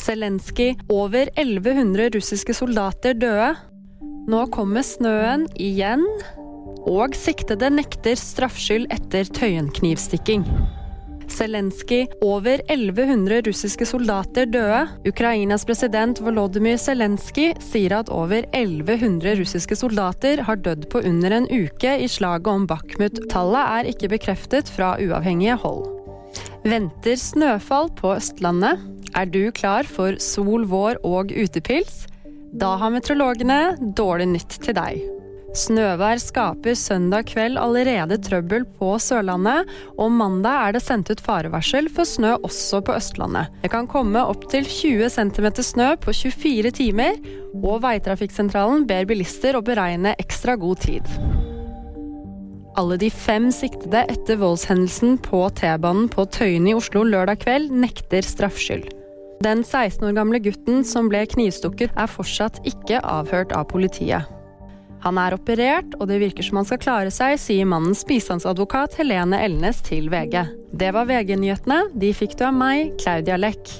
Zelenskyj over 1100 russiske soldater døde. Nå kommer snøen igjen. Og siktede nekter straffskyld etter Tøyen-knivstikking. Zelenskyj over 1100 russiske soldater døde. Ukrainas president Volodymyr Zelenskyj sier at over 1100 russiske soldater har dødd på under en uke i slaget om Bakhmut. Tallet er ikke bekreftet fra uavhengige hold. Venter snøfall på Østlandet? Er du klar for sol, vår og utepils? Da har meteorologene dårlig nytt til deg. Snøvær skaper søndag kveld allerede trøbbel på Sørlandet, og mandag er det sendt ut farevarsel for snø også på Østlandet. Det kan komme opptil 20 cm snø på 24 timer, og Veitrafikksentralen ber bilister å beregne ekstra god tid. Alle de fem siktede etter voldshendelsen på T-banen på Tøyen i Oslo lørdag kveld nekter straffskyld. Den 16 år gamle gutten som ble knivstukket, er fortsatt ikke avhørt av politiet. Han er operert, og det virker som han skal klare seg, sier mannens bistandsadvokat Helene Elnes til VG. Det var VG-nyhetene. De fikk du av meg, Claudia Leck.